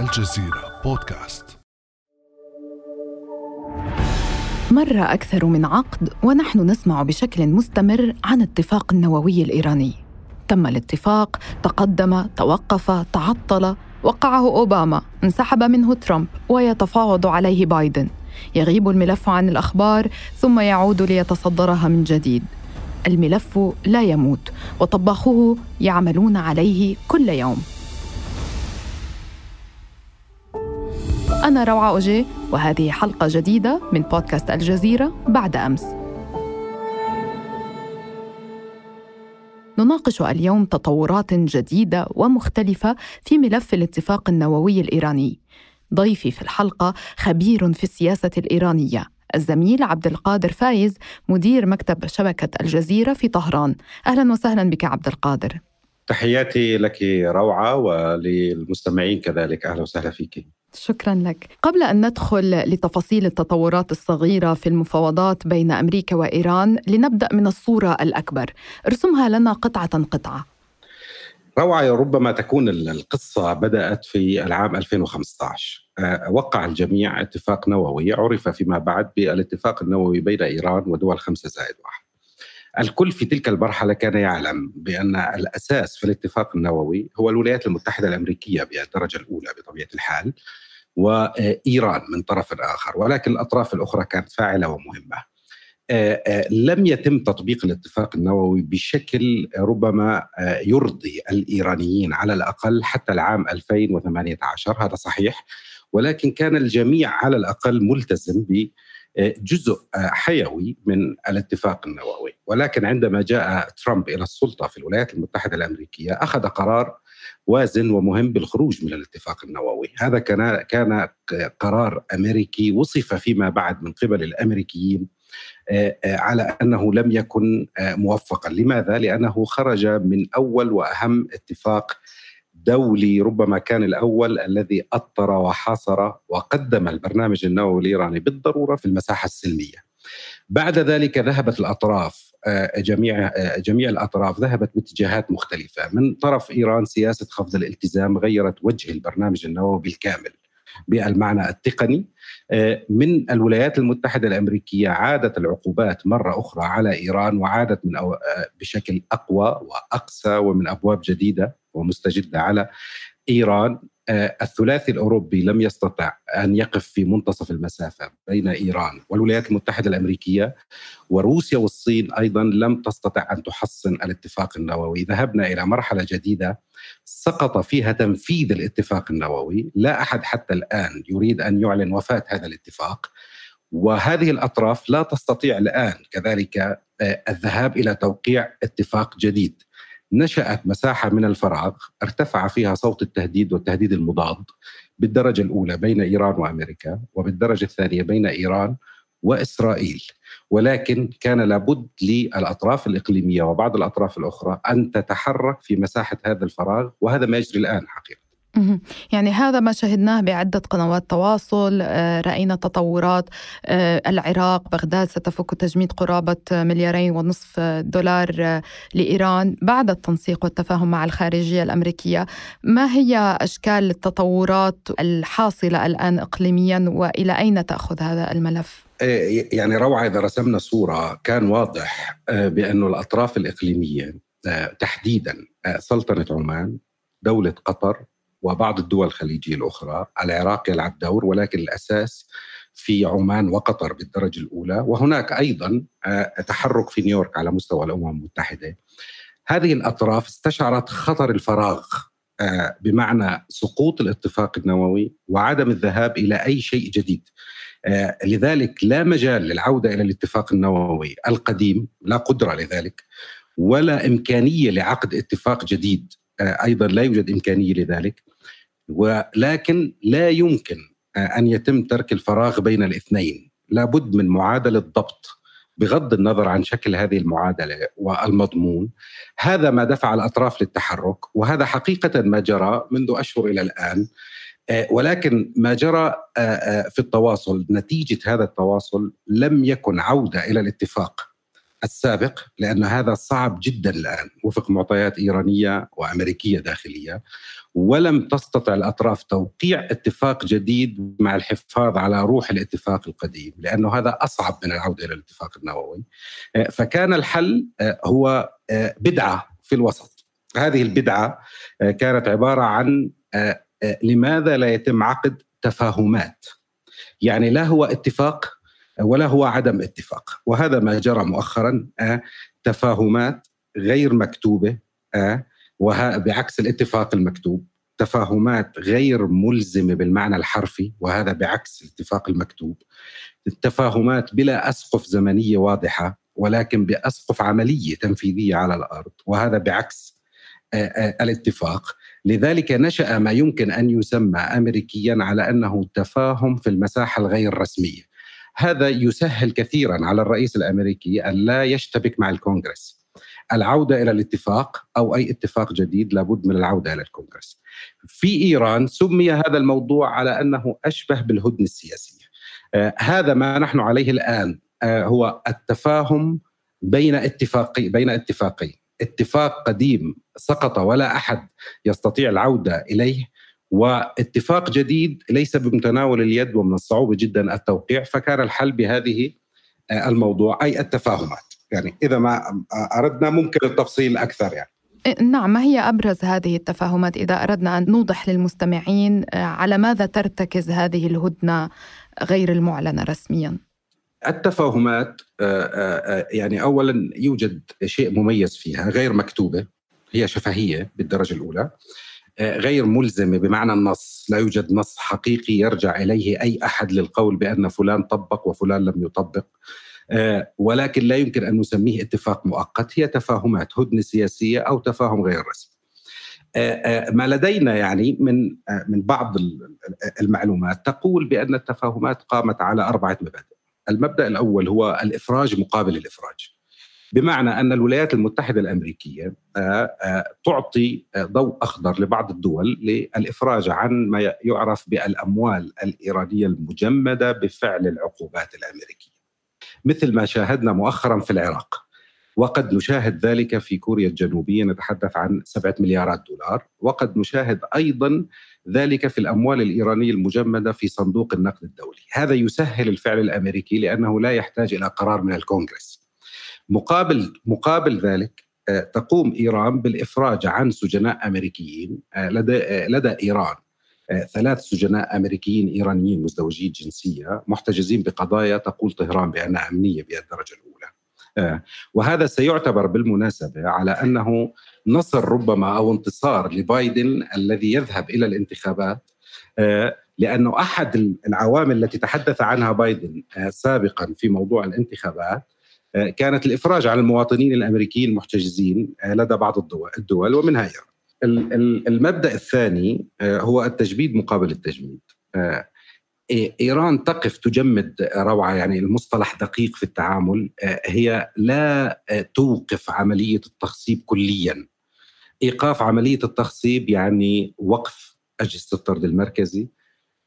الجزيرة بودكاست. مر أكثر من عقد ونحن نسمع بشكل مستمر عن اتفاق النووي الإيراني. تم الاتفاق تقدم توقف تعطل وقعه أوباما انسحب منه ترامب ويتفاوض عليه بايدن. يغيب الملف عن الأخبار ثم يعود ليتصدرها من جديد. الملف لا يموت وطباخوه يعملون عليه كل يوم. أنا روعة أوجي وهذه حلقة جديدة من بودكاست الجزيرة بعد أمس. نناقش اليوم تطورات جديدة ومختلفة في ملف الاتفاق النووي الإيراني. ضيفي في الحلقة خبير في السياسة الإيرانية الزميل عبد القادر فايز مدير مكتب شبكة الجزيرة في طهران. أهلا وسهلا بك عبد القادر. تحياتي لك روعة وللمستمعين كذلك. أهلا وسهلا فيك. شكرا لك. قبل أن ندخل لتفاصيل التطورات الصغيرة في المفاوضات بين أمريكا وإيران، لنبدأ من الصورة الأكبر. ارسمها لنا قطعة قطعة. روعة ربما تكون القصة بدأت في العام 2015 آه، وقع الجميع اتفاق نووي عرف فيما بعد بالاتفاق النووي بين إيران ودول خمسة زائد واحد الكل في تلك المرحلة كان يعلم بأن الأساس في الاتفاق النووي هو الولايات المتحدة الأمريكية بالدرجة الأولى بطبيعة الحال وإيران من طرف آخر ولكن الأطراف الأخرى كانت فاعلة ومهمة. آه، آه، لم يتم تطبيق الاتفاق النووي بشكل ربما آه، يرضي الإيرانيين على الأقل حتى العام 2018 هذا صحيح ولكن كان الجميع على الأقل ملتزم بجزء حيوي من الاتفاق النووي. ولكن عندما جاء ترامب إلى السلطة في الولايات المتحدة الأمريكية أخذ قرار وازن ومهم بالخروج من الاتفاق النووي. هذا كان كان قرار أمريكي وصف فيما بعد من قبل الأمريكيين آه، آه، على أنه لم يكن آه، موفقا، لماذا؟ لأنه خرج من أول وأهم اتفاق دولي ربما كان الأول الذي أطر وحاصر وقدم البرنامج النووي الإيراني بالضرورة في المساحة السلمية. بعد ذلك ذهبت الأطراف جميع جميع الأطراف ذهبت باتجاهات مختلفة، من طرف إيران سياسة خفض الالتزام غيرت وجه البرنامج النووي بالكامل. بالمعنى التقني آه، من الولايات المتحدة الأمريكية عادت العقوبات مرة أخرى على إيران وعادت من آه، بشكل أقوى وأقسى ومن أبواب جديدة ومستجدة على إيران. آه، الثلاثي الأوروبي لم يستطع أن يقف في منتصف المسافة بين إيران والولايات المتحدة الأمريكية وروسيا والصين أيضا لم تستطع أن تحصن الاتفاق النووي. ذهبنا إلى مرحلة جديدة سقط فيها تنفيذ الاتفاق النووي. لا أحد حتى الآن يريد أن يعلن وفاة هذا الاتفاق وهذه الأطراف لا تستطيع الآن. كذلك آه، الذهاب إلى توقيع اتفاق جديد. نشأت مساحة من الفراغ ارتفع فيها صوت التهديد والتهديد المضاد بالدرجة الأولى بين إيران وأمريكا وبالدرجة الثانية بين إيران وإسرائيل. ولكن كان لابد للأطراف الإقليمية وبعض الأطراف الأخرى أن تتحرك في مساحة هذا الفراغ وهذا ما يجري الآن حقيقة. يعني هذا ما شهدناه بعدة قنوات تواصل آه، رأينا تطورات آه، العراق بغداد ستفك تجميد قرابة مليارين ونصف دولار آه، لإيران بعد التنسيق والتفاهم مع الخارجية الأمريكية. ما هي أشكال التطورات الحاصلة الآن إقليميا وإلى أين تأخذ هذا الملف؟ يعني روعة إذا رسمنا صورة. كان واضح بأن الأطراف الإقليمية تحديدا سلطنة عمان دولة قطر وبعض الدول الخليجية الأخرى، العراق يلعب دور ولكن الأساس في عمان وقطر بالدرجة الأولى، وهناك أيضا آه، تحرك في نيويورك على مستوى الأمم المتحدة. هذه الأطراف استشعرت خطر الفراغ آه، بمعنى سقوط الاتفاق النووي وعدم الذهاب إلى أي شيء جديد. آه، لذلك لا مجال للعودة إلى الاتفاق النووي القديم، لا قدرة لذلك ولا إمكانية لعقد اتفاق جديد أيضا لا يوجد إمكانية لذلك ولكن لا يمكن أن يتم ترك الفراغ بين الاثنين. لابد من معادلة ضبط بغض النظر عن شكل هذه المعادلة والمضمون. هذا ما دفع الأطراف للتحرك وهذا حقيقة ما جرى منذ أشهر إلى الآن. ولكن ما جرى في التواصل نتيجة هذا التواصل لم يكن عودة إلى الاتفاق. السابق لأن هذا صعب جدا الآن. وفق معطيات إيرانية وأمريكية داخلية. ولم تستطع الأطراف توقيع اتفاق جديد مع الحفاظ على روح الاتفاق القديم لأنه هذا أصعب من العودة إلى الاتفاق النووي. فكان الحل هو بدعة في الوسط. هذه البدعة كانت عبارة عن لماذا لا يتم عقد تفاهمات؟ يعني لا هو اتفاق ولا هو عدم اتفاق. وهذا ما جرى مؤخرا آه، تفاهمات غير مكتوبة آه، بعكس الاتفاق المكتوب. تفاهمات غير ملزمة بالمعنى الحرفي وهذا بعكس الاتفاق المكتوب. التفاهمات بلا أسقف زمنية واضحة ولكن بأسقف عملية تنفيذية على الأرض. وهذا بعكس آه، الاتفاق. لذلك نشأ ما يمكن أن يسمى أمريكيا على أنه تفاهم في المساحة الغير رسمية. هذا يسهل كثيرا على الرئيس الأمريكي أن لا يشتبك مع الكونغرس. العودة إلى الاتفاق أو أي اتفاق جديد لابد من العودة إلى الكونغرس. في إيران سمي هذا الموضوع على أنه أشبه بالهدنه السياسية. آه هذا ما نحن عليه الآن آه هو التفاهم بين اتفاقي بين اتفاقين. اتفاق قديم سقط ولا أحد يستطيع العودة إليه واتفاق جديد ليس بمتناول اليد ومن الصعوبة جدا التوقيع فكان الحل بهذه آه، الموضوع أي التفاهمات. يعني إذا ما أردنا ممكن التفصيل أكثر يعني. إيه، نعم ما هي أبرز هذه التفاهمات إذا أردنا أن نوضح للمستمعين آه، على ماذا ترتكز هذه الهدنة غير المعلنة رسميا؟ التفاهمات آه، يعني اولا يوجد شيء مميز فيها غير مكتوبة هي شفهية بالدرجة الأولى. غير ملزمه بمعنى النص، لا يوجد نص حقيقي يرجع إليه أي أحد للقول بأن فلان طبق وفلان لم يطبق. آه، ولكن لا يمكن أن نسميه اتفاق مؤقت، هي تفاهمات هدنه سياسية أو تفاهم غير رسمي. آه، آه، ما لدينا يعني من من بعض المعلومات تقول بأن التفاهمات قامت على أربعة مبادئ. المبدأ الأول هو الإفراج مقابل الإفراج. بمعنى أن الولايات المتحدة الأمريكية آه، آه، تعطي آه، ضوء أخضر لبعض الدول للإفراج عن ما يعرف بالأموال الإيرانية المجمدة بفعل العقوبات الأمريكية. مثل ما شاهدنا مؤخرا في العراق. وقد نشاهد ذلك في كوريا الجنوبية نتحدث عن سبعة مليارات دولار، وقد نشاهد أيضا ذلك في الأموال الإيرانية المجمدة في صندوق النقد الدولي، هذا يسهل الفعل الأمريكي لأنه لا يحتاج إلى قرار من الكونغرس. مقابل مقابل ذلك آه، تقوم إيران بالإفراج عن سجناء أمريكيين آه، لدى آه، لدى إيران ثلاث سجناء أمريكيين إيرانيين مزدوجي الجنسيه محتجزين بقضايا تقول طهران بأنها أمنية بالدرجة الأولى. وهذا سيعتبر بالمناسبة على أنه نصر ربما أو انتصار لبايدن الذي يذهب إلى الانتخابات لأنه أحد العوامل التي تحدث عنها بايدن سابقا في موضوع الانتخابات كانت الإفراج عن المواطنين الأمريكيين المحتجزين آه، لدى بعض الدول, الدول ومنها ايران. المبدأ الثاني آه، هو التجميد مقابل التجميد. إيران تقف تجمد روعة يعني المصطلح دقيق في التعامل هي لا توقف عملية التخصيب كليا. إيقاف عملية التخصيب يعني وقف أجهزة الطرد المركزي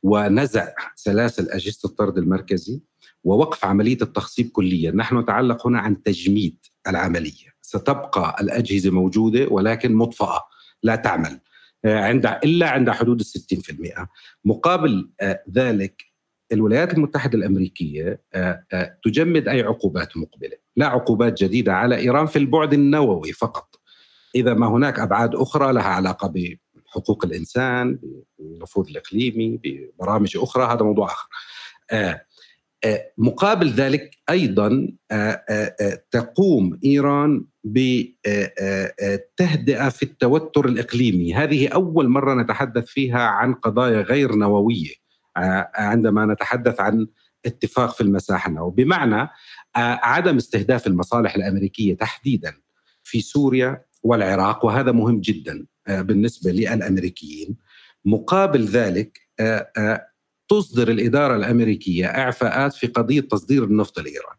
ونزع سلاسل أجهزة الطرد المركزي ووقف عملية التخصيب كليا، نحن نتعلق هنا عن تجميد العملية، ستبقى الأجهزة موجودة ولكن مطفأة. لا تعمل. آه، عند إلا عند حدود ال 60%، مقابل آه، ذلك الولايات المتحدة الأمريكية آه، تجمد أي عقوبات مقبلة، لا عقوبات جديدة على إيران في البعد النووي فقط. إذا ما هناك أبعاد أخرى لها علاقة بحقوق الإنسان، بالنفوذ الإقليمي، ببرامج أخرى هذا موضوع آخر. مقابل ذلك أيضا آه، آه، آه، تقوم إيران بتهدئه في التوتر الإقليمي، هذه أول مرة نتحدث فيها عن قضايا غير نووية عندما نتحدث عن اتفاق في المساحة النووية، بمعنى عدم استهداف المصالح الأمريكية تحديدا في سوريا والعراق وهذا مهم جدا بالنسبة للأمريكيين. مقابل ذلك تصدر الإدارة الأمريكية إعفاءات في قضية تصدير النفط لإيران.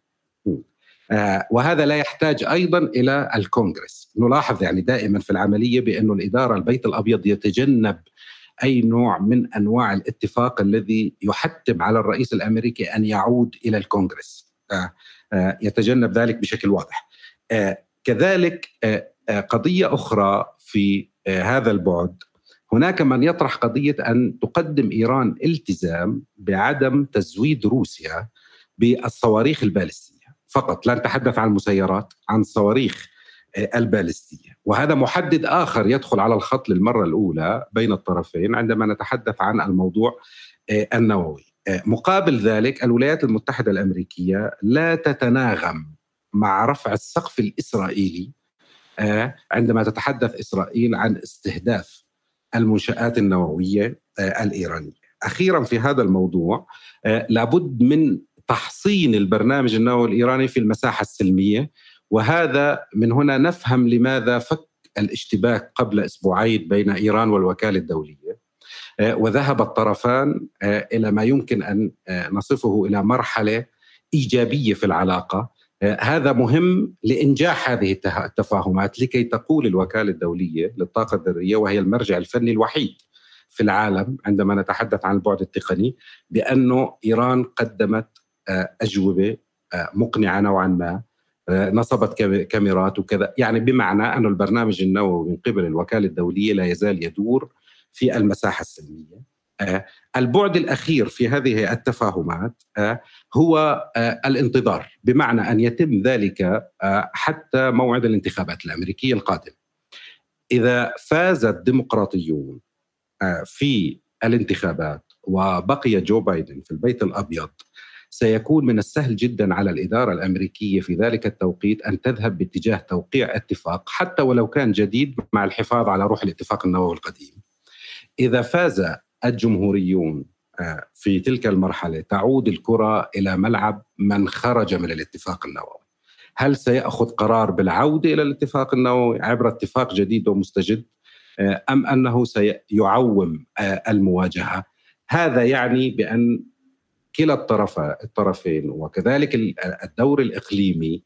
آه وهذا لا يحتاج أيضا إلى الكونغرس. نلاحظ يعني دائما في العملية بأن الإدارة البيت الأبيض يتجنب أي نوع من أنواع الاتفاق الذي يحتم على الرئيس الأمريكي أن يعود إلى الكونغرس. آه يتجنب ذلك بشكل واضح. كذلك قضية أخرى في هذا البعد هناك من يطرح قضية أن تقدم إيران التزام بعدم تزويد روسيا بالصواريخ البالستية. فقط لا نتحدث عن المسيرات عن الصواريخ البالستية. وهذا محدد آخر يدخل على الخط للمرة الأولى بين الطرفين عندما نتحدث عن الموضوع النووي. مقابل ذلك الولايات المتحدة الأمريكية لا تتناغم مع رفع السقف الإسرائيلي عندما تتحدث إسرائيل عن استهداف المنشآت النووية الإيرانية. أخيرا في هذا الموضوع لابد من تحصين البرنامج النووي الإيراني في المساحة السلمية وهذا من هنا نفهم لماذا فك الاشتباك قبل أسبوعين بين إيران والوكالة الدولية وذهب الطرفان إلى ما يمكن أن نصفه إلى مرحلة إيجابية في العلاقة هذا مهم لإنجاح هذه التفاهمات لكي تقول الوكالة الدولية للطاقة الذرية وهي المرجع الفني الوحيد في العالم عندما نتحدث عن البعد التقني بأنه إيران قدمت أجوبة مقنعة نوعا ما نصبت كاميرات وكذا. يعني بمعنى أن البرنامج النووي من قبل الوكالة الدولية لا يزال يدور في المساحة السلمية. البعد الأخير في هذه التفاهمات هو الانتظار بمعنى أن يتم ذلك حتى موعد الانتخابات الأمريكية القادمة إذا فاز الديمقراطيون في الانتخابات وبقي جو بايدن في البيت الأبيض سيكون من السهل جدا على الإدارة الأمريكية في ذلك التوقيت أن تذهب باتجاه توقيع اتفاق حتى ولو كان جديد مع الحفاظ على روح الاتفاق النووي القديم. إذا فاز الجمهوريون آه، في تلك المرحلة تعود الكرة إلى ملعب من خرج من الاتفاق النووي. هل سيأخذ قرار بالعودة إلى الاتفاق النووي عبر اتفاق جديد ومستجد آه، أم أنه سيعوم آه، المواجهة؟ هذا يعني بأن كلا الطرف الطرفين وكذلك الدور الإقليمي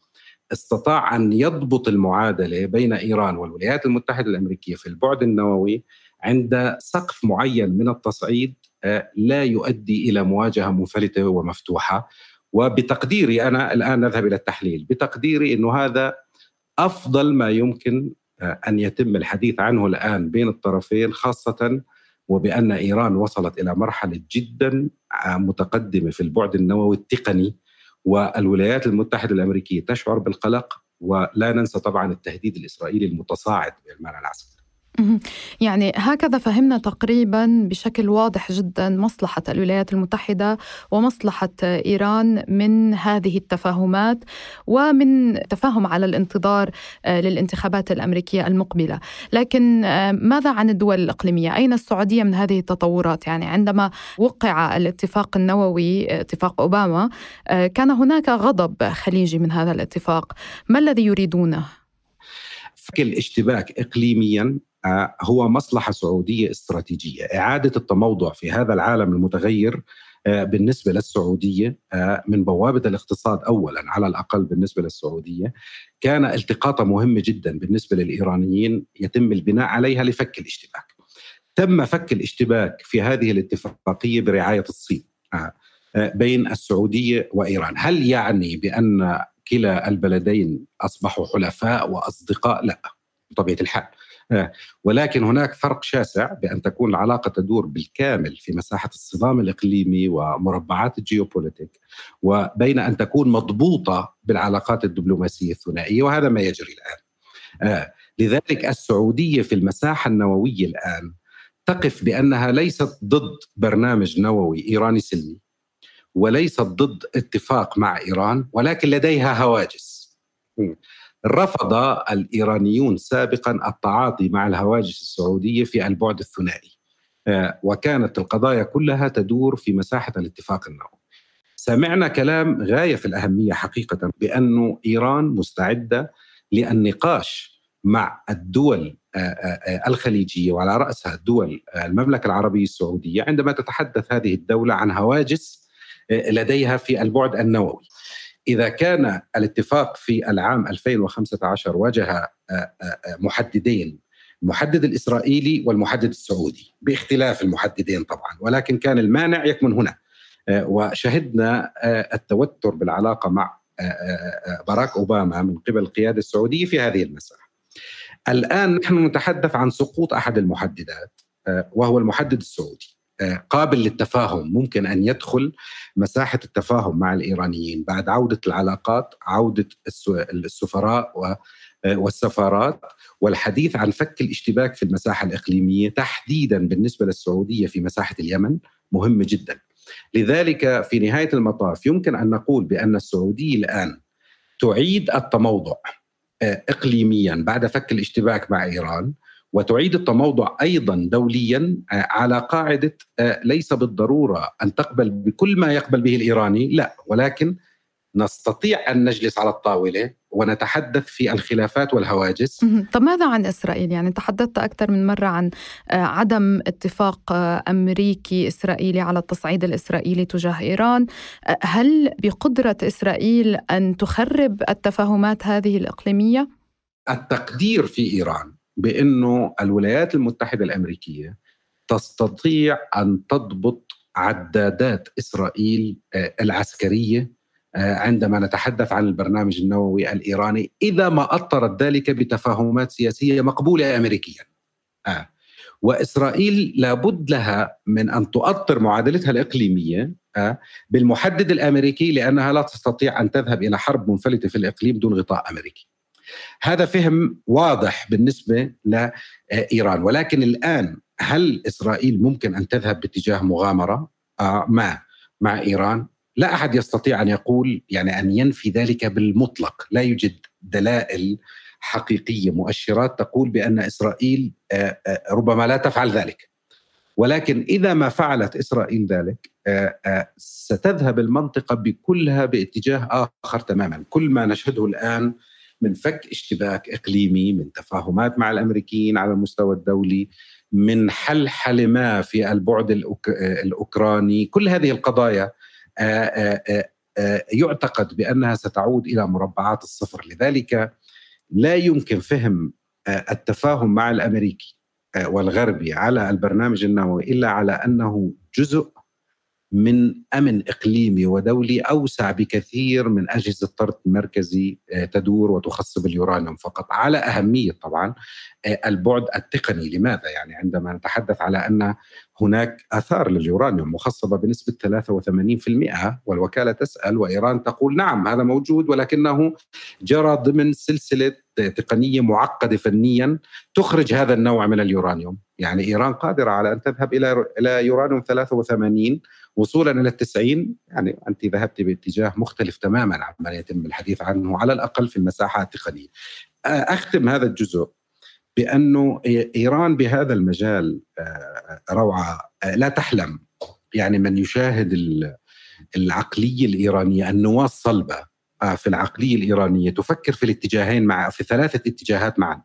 استطاع أن يضبط المعادلة بين إيران والولايات المتحدة الأمريكية في البعد النووي عند سقف معين من التصعيد آه، لا يؤدي إلى مواجهة منفلته ومفتوحة. وبتقديري أنا الآن نذهب إلى التحليل. بتقديري إنه هذا أفضل ما يمكن آه، أن يتم الحديث عنه الآن بين الطرفين خاصة وبأن إيران وصلت إلى مرحلة جدا متقدمة في البعد النووي التقني. والولايات المتحدة الأمريكية تشعر بالقلق ولا ننسى طبعا التهديد الإسرائيلي المتصاعد بالمعنى العسكري يعني هكذا فهمنا تقريبا بشكل واضح جدا مصلحة الولايات المتحدة ومصلحة إيران من هذه التفاهمات ومن تفاهم على الانتظار آه، للانتخابات الأمريكية المقبلة لكن آه، ماذا عن الدول الإقليمية؟ أين السعودية من هذه التطورات؟ يعني عندما وقع الاتفاق النووي اتفاق أوباما آه، كان هناك غضب خليجي من هذا الاتفاق ما الذي يريدونه؟ فك الاشتباك اقليميا هو مصلحة سعودية استراتيجية، إعادة التموضع في هذا العالم المتغير آه، بالنسبة للسعودية آه، من بوابة الاقتصاد اولا على الأقل بالنسبة للسعودية كان التقاطه مهمه جدا بالنسبة للإيرانيين يتم البناء عليها لفك الاشتباك. تم فك الاشتباك في هذه الاتفاقية برعاية الصين بين السعودية وإيران، هل يعني بأن كلا البلدين أصبحوا حلفاء وأصدقاء؟ لا بطبيعة الحال. آه، ولكن هناك فرق شاسع بأن تكون العلاقة تدور بالكامل في مساحة الصدام الإقليمي ومربعات الجيوبوليتيك وبين أن تكون مضبوطة بالعلاقات الدبلوماسية الثنائية وهذا ما يجري الآن. آه، لذلك السعودية في المساحة النووية الآن تقف بأنها ليست ضد برنامج نووي إيراني سلمي وليست ضد اتفاق مع إيران ولكن لديها هواجس. رفض الإيرانيون سابقا التعاطي مع الهواجس السعودية في البعد الثنائي آه، وكانت القضايا كلها تدور في مساحة الاتفاق النووي. سمعنا كلام غاية في الأهمية حقيقة بانه إيران مستعدة للنقاش مع الدول آه، آه، الخليجية وعلى رأسها دول المملكة العربية السعودية عندما تتحدث هذه الدولة عن هواجس لديها في البعد النووي. إذا كان الاتفاق في العام 2015 واجه آه، آه، آه، محددين المحدد الإسرائيلي والمحدد السعودي باختلاف المحددين طبعا ولكن كان المانع يكمن هنا وشهدنا التوتر بالعلاقة مع باراك أوباما من قبل القياده السعودية في هذه المساحه. الآن نحن نتحدث عن سقوط أحد المحددات وهو المحدد السعودي. قابل للتفاهم ممكن أن يدخل مساحة التفاهم مع الإيرانيين بعد عودة العلاقات عودة السفراء والسفارات والحديث عن فك الاشتباك في المساحة الإقليمية تحديدا بالنسبة للسعودية في مساحة اليمن مهم جدا. لذلك في نهاية المطاف يمكن أن نقول بأن السعودية الآن تعيد التموضع اقليميا بعد فك الاشتباك مع إيران وتعيد التموضع أيضا دوليا آه، على قاعدة آه، ليس بالضرورة أن تقبل بكل ما يقبل به الإيراني، لا ولكن نستطيع أن نجلس على الطاولة ونتحدث في الخلافات والهواجس طب ماذا عن إسرائيل؟ يعني تحدثت أكثر من مرة عن آه، عدم اتفاق أمريكي إسرائيلي على التصعيد الإسرائيلي تجاه إيران، هل بقدرة إسرائيل أن تخرب التفاهمات هذه الإقليمية؟ التقدير في إيران بأنه الولايات المتحدة الأمريكية تستطيع أن تضبط عدادات إسرائيل آه، العسكرية آه، عندما نتحدث عن البرنامج النووي الإيراني إذا ما أطرت ذلك بتفاهمات سياسية مقبولة امريكيا. آه. وإسرائيل لابد لها من أن تؤطر معادلتها الإقليمية آه بالمحدد الأمريكي لأنها لا تستطيع أن تذهب إلى حرب منفلته في الإقليم دون غطاء أمريكي. هذا فهم واضح بالنسبة لإيران. ولكن الآن هل إسرائيل ممكن أن تذهب باتجاه مغامرة؟ آه ما. مع إيران. لا أحد يستطيع أن يقول يعني أن ينفي ذلك بالمطلق. لا يوجد دلائل حقيقية مؤشرات تقول بأن إسرائيل آه، آه، ربما لا تفعل ذلك. ولكن إذا ما فعلت إسرائيل ذلك ستذهب المنطقة بكلها باتجاه آخر تماما. كل ما نشهده الآن من فك اشتباك إقليمي من تفاهمات مع الأمريكيين على المستوى الدولي من حل حلمة في البعد الأوكراني. كل هذه القضايا يعتقد بأنها ستعود إلى مربعات الصفر. لذلك لا يمكن فهم التفاهم مع الأمريكي والغربي على البرنامج النووي إلا على أنه جزء من أمن إقليمي ودولي أوسع بكثير من أجهزة طرد مركزي آه، تدور وتخصب اليورانيوم فقط. على أهمية طبعا آه، البعد التقني. لماذا؟ يعني عندما نتحدث على أن هناك آثار لليورانيوم مخصبة بنسبة 83% والوكالة تسأل وإيران تقول نعم هذا موجود ولكنه جرى ضمن سلسلة تقنية معقدة فنيا تخرج هذا النوع من اليورانيوم. يعني إيران قادرة على أن تذهب إلى إلى يورانيوم 83 وصولا إلى التسعين يعني أنت ذهبت باتجاه مختلف تماما عما يتم الحديث عنه على الأقل في المساحة التقنية. أختم هذا الجزء بأنه إيران بهذا المجال روعة. لا تحلم يعني من يشاهد العقلية الإيرانية النواة الصلبة في العقلية الإيرانية. تفكر في الاتجاهين مع في ثلاثة اتجاهات معا.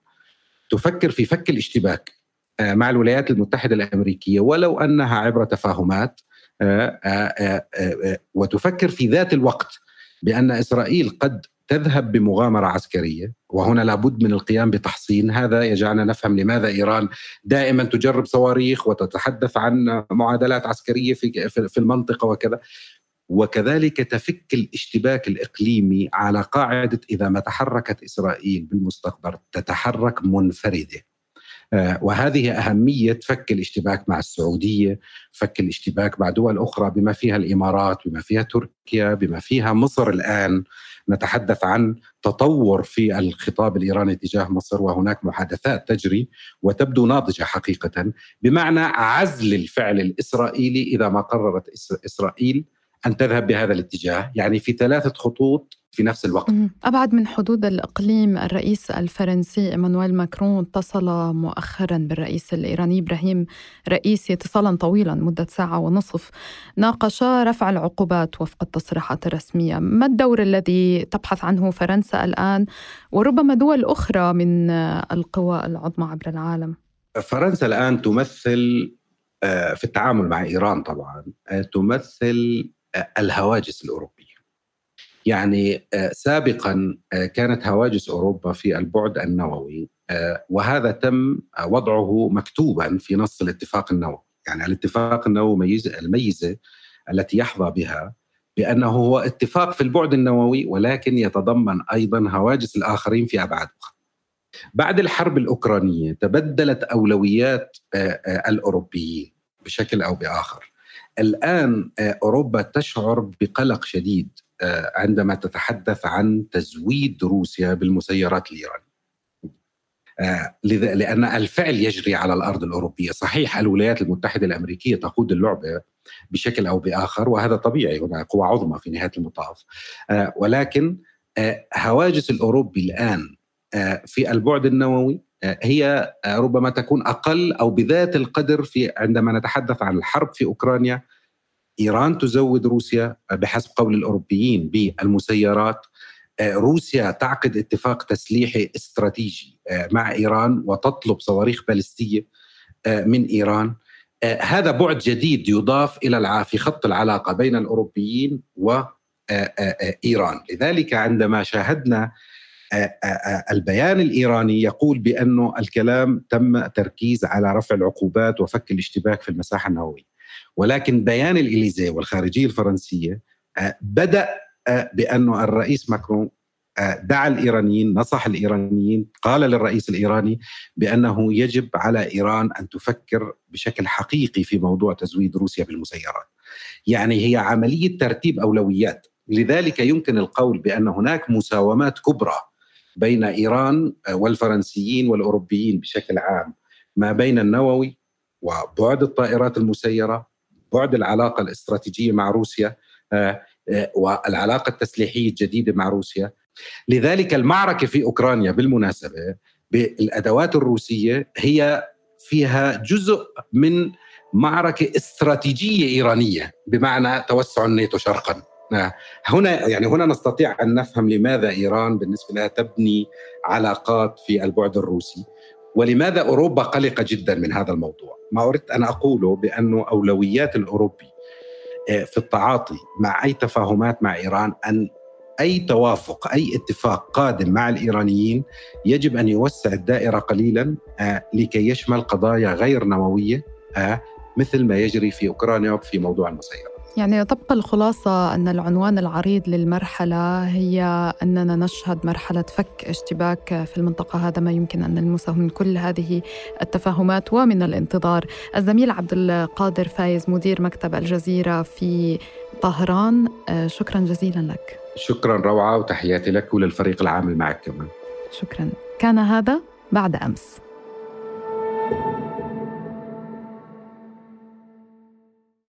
تفكر في فك الاشتباك مع الولايات المتحدة الأمريكية ولو أنها عبر تفاهمات آه، آه، آه، وتفكر في ذات الوقت بأن إسرائيل قد تذهب بمغامرة عسكرية وهنا لابد من القيام بتحصين. هذا يجعلنا نفهم لماذا إيران دائما تجرب صواريخ وتتحدث عن معادلات عسكرية في في المنطقة وكذا. وكذلك تفك الاشتباك الإقليمي على قاعدة إذا ما تحركت إسرائيل بالمستقبل تتحرك منفردة. وهذه أهمية فك الاشتباك مع السعودية فك الاشتباك مع دول أخرى بما فيها الإمارات بما فيها تركيا بما فيها مصر الآن. نتحدث عن تطور في الخطاب الإيراني تجاه مصر وهناك محادثات تجري وتبدو ناضجة حقيقة بمعنى عزل الفعل الإسرائيلي إذا ما قررت إسرائيل أن تذهب بهذا الاتجاه. يعني في ثلاثة خطوط في نفس الوقت. أبعد من حدود الإقليم الرئيس الفرنسي إيمانويل ماكرون اتصل مؤخرا بالرئيس الإيراني إبراهيم رئيسي اتصالا طويلا مدة ساعة ونصف. ناقشا رفع العقوبات وفق التصريحات الرسمية. ما الدور الذي تبحث عنه فرنسا الآن؟ وربما دول أخرى من القوى العظمى عبر العالم. فرنسا الآن تمثل آه، في التعامل مع إيران طبعا آه، تمثل الهواجس الأوروبية يعني آه، سابقا آه، كانت هواجس أوروبا في البعد النووي آه، وهذا تم وضعه مكتوبا في نص الاتفاق النووي يعني الاتفاق النووي الميزة التي يحظى بها بأنه هو اتفاق في البعد النووي ولكن يتضمن أيضا هواجس الآخرين في أبعاد أخرى. بعد الحرب الأوكرانية تبدلت أولويات الأوروبيين بشكل أو بآخر. الآن أوروبا تشعر بقلق شديد عندما تتحدث عن تزويد روسيا بالمسيرات الايرانيه. لأن الفعل يجري على الأرض الأوروبية، صحيح الولايات المتحدة الأمريكية تقود اللعبة بشكل أو بآخر وهذا طبيعي هنا قوى عظمى في نهاية المطاف ولكن هواجس الأوروبي الآن في البعد النووي هي ربما تكون أقل أو بذات القدر في عندما نتحدث عن الحرب في أوكرانيا إيران تزود روسيا بحسب قول الأوروبيين بالمسيرات. روسيا تعقد اتفاق تسليحي استراتيجي مع إيران وتطلب صواريخ باليستية من إيران. هذا بعد جديد يضاف إلى في خط العلاقة بين الأوروبيين وايران لذلك عندما شاهدنا البيان الإيراني يقول بانه الكلام تم تركيز على رفع العقوبات وفك الاشتباك في المساحة النووية ولكن بيان الاليزيه والخارجية الفرنسية بدأ بانه الرئيس ماكرون دعا الإيرانيين نصح الإيرانيين قال للرئيس الإيراني بأنه يجب على إيران أن تفكر بشكل حقيقي في موضوع تزويد روسيا بالمسيرات. يعني هي عملية ترتيب أولويات، لذلك يمكن القول بأن هناك مساومات كبرى بين إيران والفرنسيين والأوروبيين بشكل عام ما بين النووي وبعد الطائرات المسيرة، بعد العلاقة الاستراتيجية مع روسيا والعلاقة التسليحية الجديدة مع روسيا. لذلك المعركة في أوكرانيا بالمناسبة بالأدوات الروسية هي فيها جزء من معركة استراتيجية إيرانية بمعنى توسع الناتو شرقا. هنا يعني هنا نستطيع أن نفهم لماذا إيران بالنسبة لها تبني علاقات في البعد الروسي ولماذا أوروبا قلقة جدا من هذا الموضوع ما أردت أن أقوله بانه أولويات الأوروبي في التعاطي مع أي تفاهمات مع إيران أن أي توافق أي اتفاق قادم مع الإيرانيين يجب أن يوسع الدائرة قليلا لكي يشمل قضايا غير نووية مثل ما يجري في أوكرانيا في موضوع المسيرات. يعني تبقى الخلاصة أن العنوان العريض للمرحلة هي أننا نشهد مرحلة فك اشتباك في المنطقة. هذا ما يمكن أن نلمسه من كل هذه التفاهمات. ومن الانتظار الزميل عبد القادر فايز مدير مكتب الجزيرة في طهران. شكرا جزيلا لك. شكرا روعة وتحياتي لك وللفريق العامل معك كمان. شكرا. كان هذا بعد أمس.